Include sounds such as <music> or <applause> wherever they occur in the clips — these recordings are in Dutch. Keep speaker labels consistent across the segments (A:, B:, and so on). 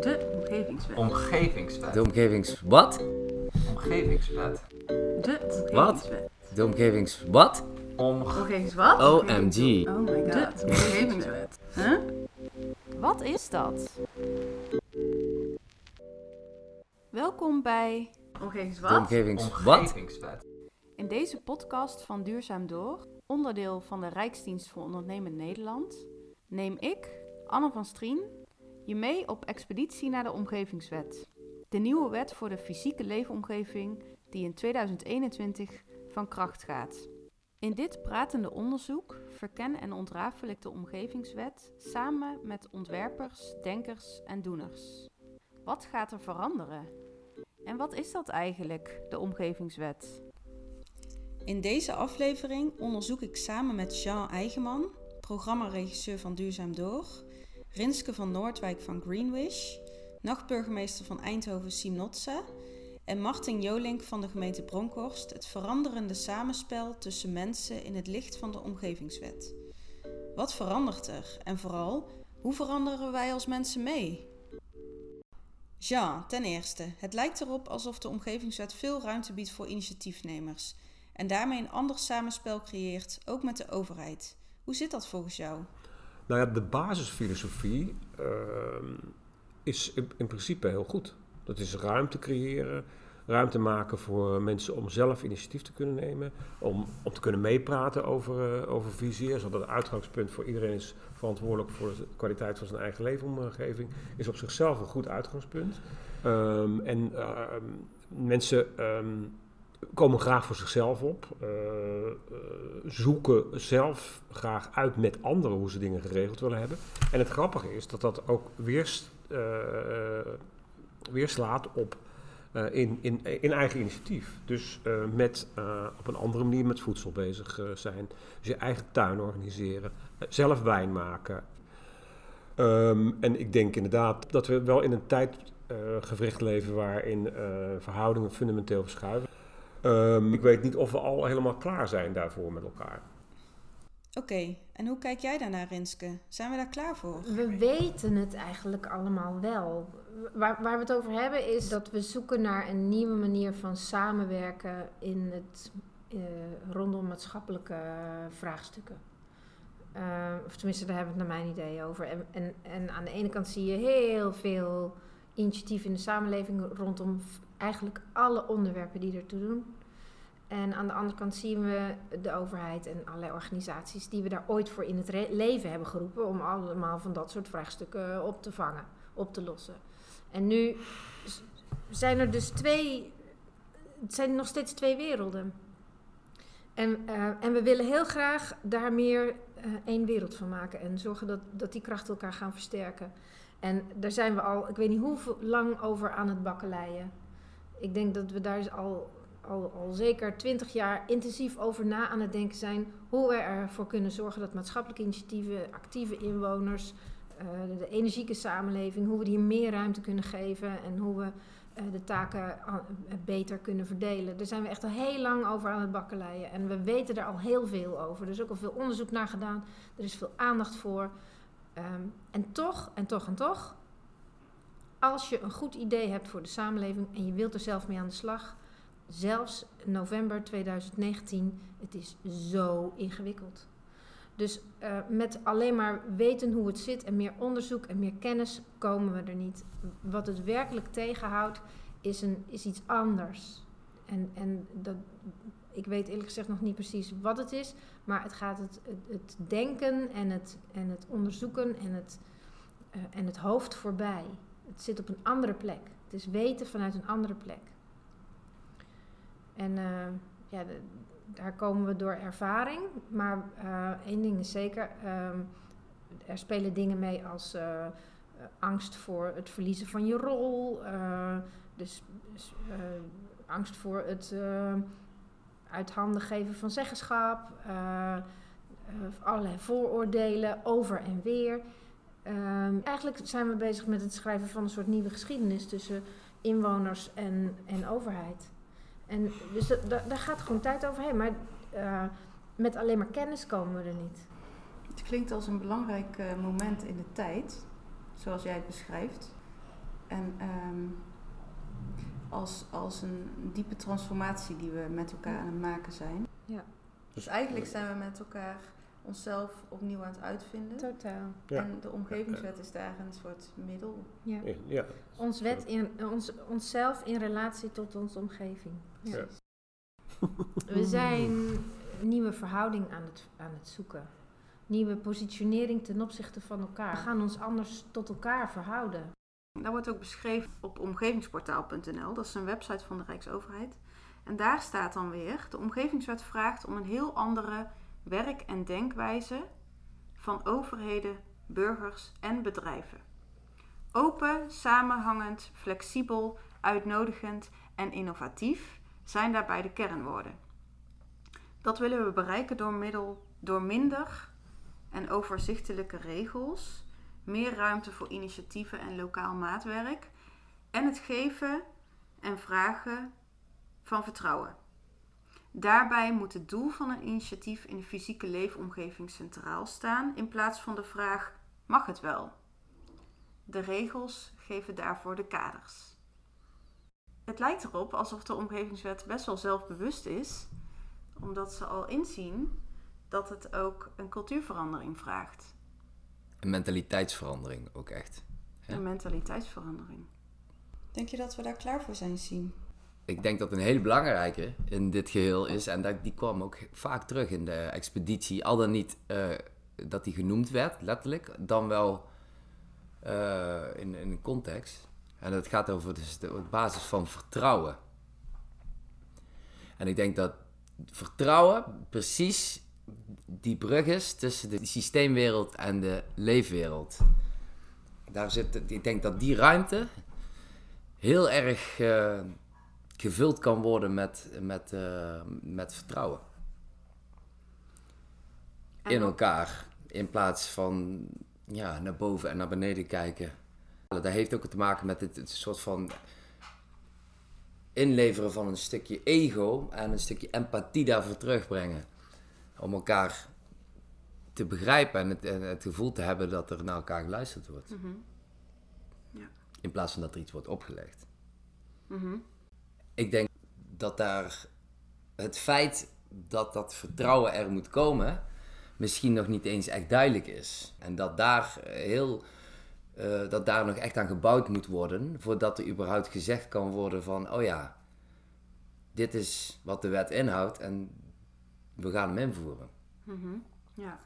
A: De omgevingswet.
B: Omgevingswet.
C: De omgevings... Wat?
B: Omgevingswet.
A: De
C: Wat?
A: omgevingswet.
C: De omgevings... Wat?
B: Om...
A: Omgevings wat?
C: OMG.
A: Oh my god. De omgevingswet. Huh?
D: Wat is dat? Welkom bij
A: Omgevings
C: De
A: wat?
C: omgevings... Wat?
B: Omgevingswet.
D: in deze podcast van Duurzaam Door, onderdeel van de Rijksdienst voor Ondernemend Nederland, neem ik, Anne van Strien, je mee op expeditie naar de Omgevingswet. De nieuwe wet voor de fysieke leefomgeving die in 2021 van kracht gaat. In dit pratende onderzoek verken en ontrafel ik de Omgevingswet samen met ontwerpers, denkers en doeners. Wat gaat er veranderen? En wat is dat eigenlijk, de Omgevingswet? In deze aflevering onderzoek ik samen met Jean Eigenman, programmaregisseur van Duurzaam Door, Rinske van Noordwijk van Greenwish, nachtburgemeester van Eindhoven Siem Notze en Martin Jolink van de gemeente Bronkhorst het veranderende samenspel tussen mensen in het licht van de Omgevingswet. Wat verandert er en vooral, hoe veranderen wij als mensen mee? Jean, ten eerste, het lijkt erop alsof de Omgevingswet veel ruimte biedt voor initiatiefnemers en daarmee een ander samenspel creëert, ook met de overheid. Hoe zit dat volgens jou?
E: Nou ja, de basisfilosofie ehm, is in, in principe heel goed. Dat is ruimte creëren, ruimte maken voor mensen om zelf initiatief te kunnen nemen, om, om te kunnen meepraten over, eh, over visie, zodat het uitgangspunt voor iedereen is verantwoordelijk voor de kwaliteit van zijn eigen leefomgeving, is op zichzelf een goed uitgangspunt. Ehm, en ehm, mensen komen graag voor zichzelf op, eh, eh, zoeken zelf graag uit met anderen hoe ze dingen geregeld willen hebben. En het grappige is dat dat ook weerst, eh, weerslaat op in, in, in eigen initiatief. Dus met op een andere manier met voedsel bezig zijn. Dus je eigen tuin organiseren, zelf wijn maken. Ehm, en ik denk inderdaad dat we wel in een tijdgevricht leven waarin verhoudingen fundamenteel verschuiven. Ehm, ik weet niet of we al helemaal klaar zijn daarvoor met elkaar.
D: Oké, en hoe kijk jij daarnaar, Rinske? Zijn we daar klaar voor?
F: We weten het eigenlijk allemaal wel. Waar, waar we het over hebben is dat we zoeken naar een nieuwe manier van samenwerken in het, eh, rondom maatschappelijke vraagstukken. Eh, of tenminste, daar hebben we het naar mijn idee over. En, en, en aan de ene kant zie je heel veel initiatief in de samenleving rondom eigenlijk alle onderwerpen die ertoe doen. En aan de andere kant zien we de overheid en allerlei organisaties die we daar ooit voor in het leven hebben geroepen om allemaal van dat soort vraagstukken op te vangen, op te lossen. En nu zijn er dus twee, het zijn nog steeds twee werelden. En, eh, en we willen heel graag daar meer eh, één wereld van maken en zorgen dat, dat die krachten elkaar gaan versterken. En daar zijn we al, ik weet niet hoe lang over aan het bakkeleien. Ik denk dat we daar al al, al zeker twintig jaar intensief over na aan het denken zijn hoe we ervoor kunnen zorgen dat maatschappelijke initiatieven, actieve inwoners, eh, de energieke samenleving, hoe we die meer ruimte kunnen geven en hoe we eh, de taken beter kunnen verdelen. Daar zijn we echt al heel lang over aan het bakkeleien en we weten er al heel veel over. Er is ook al veel onderzoek naar gedaan, er is veel aandacht voor. Ehm, en toch, en toch, en toch, als je een goed idee hebt voor de samenleving en je wilt er zelf mee aan de slag, zelfs november 2019, het is zo ingewikkeld. Dus eh, met alleen maar weten hoe het zit en meer onderzoek en meer kennis komen we er niet. Wat het werkelijk tegenhoudt is, een, is iets anders. En, en dat, ik weet eerlijk gezegd nog niet precies wat het is, maar het gaat het, het, denken en het, en het onderzoeken en het, eh, en het hoofd voorbij. Het zit op een andere plek. Het is weten vanuit een andere plek. En eh, ja, daar komen we door ervaring. Maar eh, één ding is zeker, ehm, er spelen dingen mee als angst voor het verliezen van je rol. dus dus, angst voor het uit handen geven van zeggenschap. eh, allerlei vooroordelen over en weer. Ehm, eigenlijk zijn we bezig met het schrijven van een soort nieuwe geschiedenis tussen inwoners en, en overheid. En dus dat, da- daar gaat gewoon tijd overheen. Maar eh, met alleen maar kennis komen we er niet.
A: Het klinkt als een belangrijk moment in de tijd, zoals jij het beschrijft.
D: En ehm, als, als een diepe transformatie die we met elkaar aan het maken zijn.
F: Ja.
D: Dus eigenlijk zijn we met elkaar onszelf opnieuw aan het uitvinden.
F: Totaal.
E: Ja.
D: En de omgevingswet is daar een soort middel.
F: Ja.
E: Ja.
F: Ons wet in, ons, onszelf in relatie tot onze omgeving. Ja.
E: Ja. <laughs>
F: We zijn nieuwe verhouding aan het, aan het zoeken. Nieuwe positionering ten opzichte van elkaar. We gaan ons anders tot elkaar verhouden.
D: Dat wordt ook beschreven op omgevingsportaal.nl. Dat is een website van de Rijksoverheid. En daar staat dan weer: de omgevingswet vraagt om een heel andere werk- en denkwijze van overheden, burgers en bedrijven. Open, samenhangend, flexibel, uitnodigend en innovatief zijn daarbij de kernwoorden. Dat willen we bereiken door middel door minder en overzichtelijke regels, meer ruimte voor initiatieven en lokaal maatwerk en het geven en vragen van vertrouwen. Daarbij moet het doel van een initiatief in de fysieke leefomgeving centraal staan in plaats van de vraag: mag het wel? De regels geven daarvoor de kaders. Het lijkt erop alsof de omgevingswet best wel zelfbewust is, omdat ze al inzien dat het ook een cultuurverandering vraagt.
C: Een mentaliteitsverandering ook echt. Ja.
D: Een mentaliteitsverandering. Denk je dat we daar klaar voor zijn, Sien?
C: Ik denk dat een hele belangrijke in dit geheel is, en dat, die kwam ook vaak terug in de expeditie, al dan niet eh, dat die genoemd werd, letterlijk, dan wel eh, in, in een context. En dat gaat over dus de basis van vertrouwen. En ik denk dat vertrouwen precies die brug is tussen de systeemwereld en de leefwereld. Daar zit, ik denk dat die ruimte heel erg eh, gevuld kan worden met, met, eh, met vertrouwen
D: En
C: in elkaar. In plaats van ja, naar boven en naar beneden kijken. Dat heeft ook te maken met het, het soort van inleveren van een stukje ego en een stukje empathie daarvoor terugbrengen. Om elkaar te begrijpen en het, en het gevoel te hebben dat er naar elkaar geluisterd wordt.
D: Mhm.
C: In plaats van dat er iets wordt opgelegd.
D: Mhm.
C: Ik denk dat daar het feit dat dat vertrouwen er moet komen, misschien nog niet eens echt duidelijk is. En dat daar heel. eh, dat daar nog echt aan gebouwd moet worden voordat er überhaupt gezegd kan worden van oh ja, dit is wat de wet inhoudt en we gaan hem invoeren.
D: Mhm. Ja.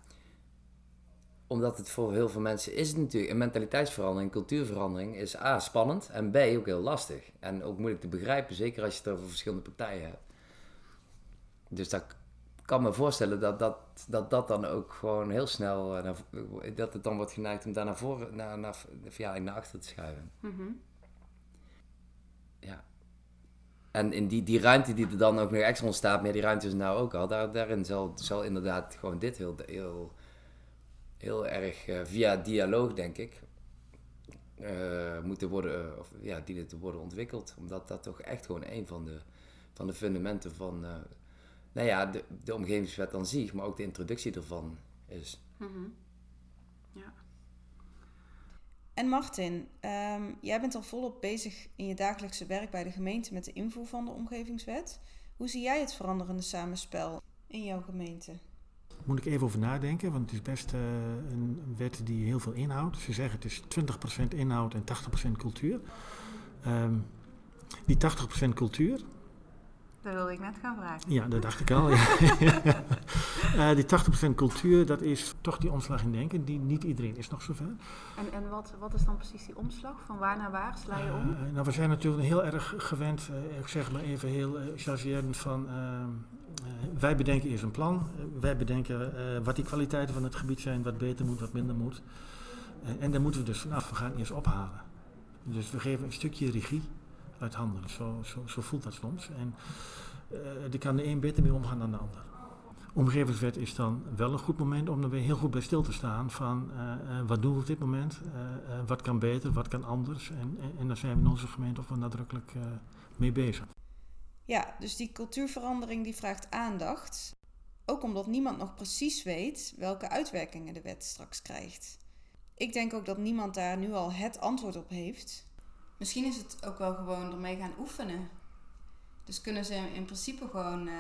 C: Omdat het voor heel veel mensen is het natuurlijk een mentaliteitsverandering, een cultuurverandering is A spannend en B ook heel lastig. En ook moeilijk te begrijpen, zeker als je het over verschillende partijen hebt. Dus dat ik kan me voorstellen dat dat, dat, dat dan ook gewoon heel snel, eh, dat het dan wordt geneigd om daar naar voren, naar, naar, ja, naar achter te schuiven. Ja. En in die, die ruimte die er dan ook nog extra ontstaat, maar die ruimte is nou ook al, daar, daarin zal, zal inderdaad gewoon dit heel, heel, heel erg eh, via dialoog, denk ik, eh, moeten worden, eh, of ja, dienen te worden ontwikkeld. Omdat dat toch echt gewoon een van de, van de fundamenten van, nou ja, de, de omgevingswet aan zich, maar ook de introductie ervan is.
D: Mhm. Ja.
G: En Martin, ehm, jij bent al volop bezig in je dagelijkse werk bij de gemeente met de invoer van de omgevingswet. Hoe zie jij het veranderende samenspel in jouw gemeente?
H: Moet ik even over nadenken, want het is best eh, een wet die heel veel inhoudt. Ze zeggen het is 20% inhoud en 80% cultuur. Ehm, die 80% cultuur,
D: Dat wilde ik net gaan vragen.
H: ja, dat dacht ik al. ja. <laughs> Eh, die 80% cultuur, dat is toch die omslag in denken. Die, niet iedereen is nog zover.
D: En, en wat, wat is dan precies die omslag? Van waar naar waar sla je om?
H: Eh, nou, we zijn natuurlijk heel erg gewend, eh, ik zeg maar even heel uh, chargerend van... wij bedenken eerst een plan. Wij bedenken wat die kwaliteiten van het gebied zijn, wat beter moet, wat minder moet. En daar moeten we dus vanaf, we gaan eerst ophalen. Dus we geven een stukje regie uit handen. Zo, zo, zo voelt dat soms. En uh, er kan de een beter mee omgaan dan de ander. Omgevingswet is dan wel een goed moment om er weer heel goed bij stil te staan van uh, uh, wat doen we op dit moment, wat kan beter, wat kan anders. En, en, en daar zijn we in onze gemeente ook wel nadrukkelijk mee bezig.
G: Ja, dus die cultuurverandering die vraagt aandacht. Ook omdat niemand nog precies weet welke uitwerkingen de wet straks krijgt. Ik denk ook dat niemand daar nu al het antwoord op heeft.
D: Misschien is het ook wel gewoon ermee gaan oefenen. Dus kunnen ze in principe gewoon eh,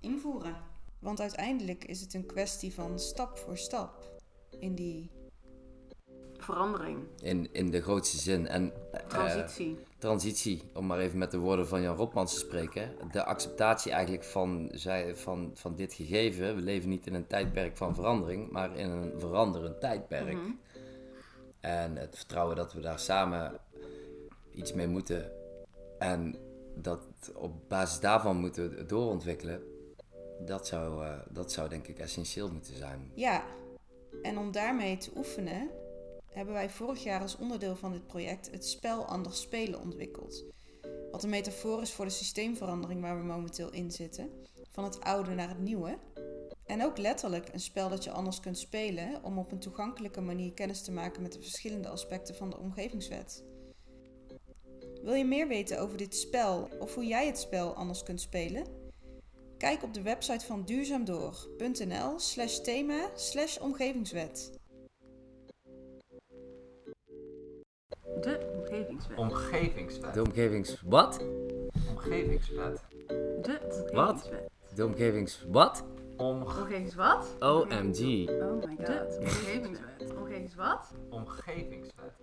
D: invoeren. Want uiteindelijk is het een kwestie van stap voor stap in die
I: Verandering.
C: In, in de grootste zin. En, eh,
I: Transitie.
C: transitie, om maar even met de woorden van Jan Rotmans te spreken. De acceptatie eigenlijk van, zij, van, van dit gegeven. We leven niet in een tijdperk van verandering, maar in een veranderend tijdperk.
I: Mhm.
C: En het vertrouwen dat we daar samen iets mee moeten. En dat op basis daarvan moeten doorontwikkelen. Dat zou, eh, dat zou denk ik essentieel moeten zijn.
D: Ja, en om daarmee te oefenen, hebben wij vorig jaar als onderdeel van dit project het spel Anders Spelen ontwikkeld. Wat een metafoor is voor de systeemverandering waar we momenteel in zitten, van het oude naar het nieuwe. En ook letterlijk een spel dat je anders kunt spelen om op een toegankelijke manier kennis te maken met de verschillende aspecten van de omgevingswet. Wil je meer weten over dit spel of hoe jij het spel anders kunt spelen? Kijk op de website van duurzaamdoor.nl slash thema slash omgevingswet.
I: De omgevingswet.
B: Omgevingswet.
C: De omgevings... Wat?
B: Omgevingswet.
I: De
C: Wat?
I: omgevingswet.
C: De omgevings... Wat?
B: Om,
I: Omgevings wat?
C: OMG.
I: Oh my god. De omgevingswet. Omgevings wat?
B: omgevingswet.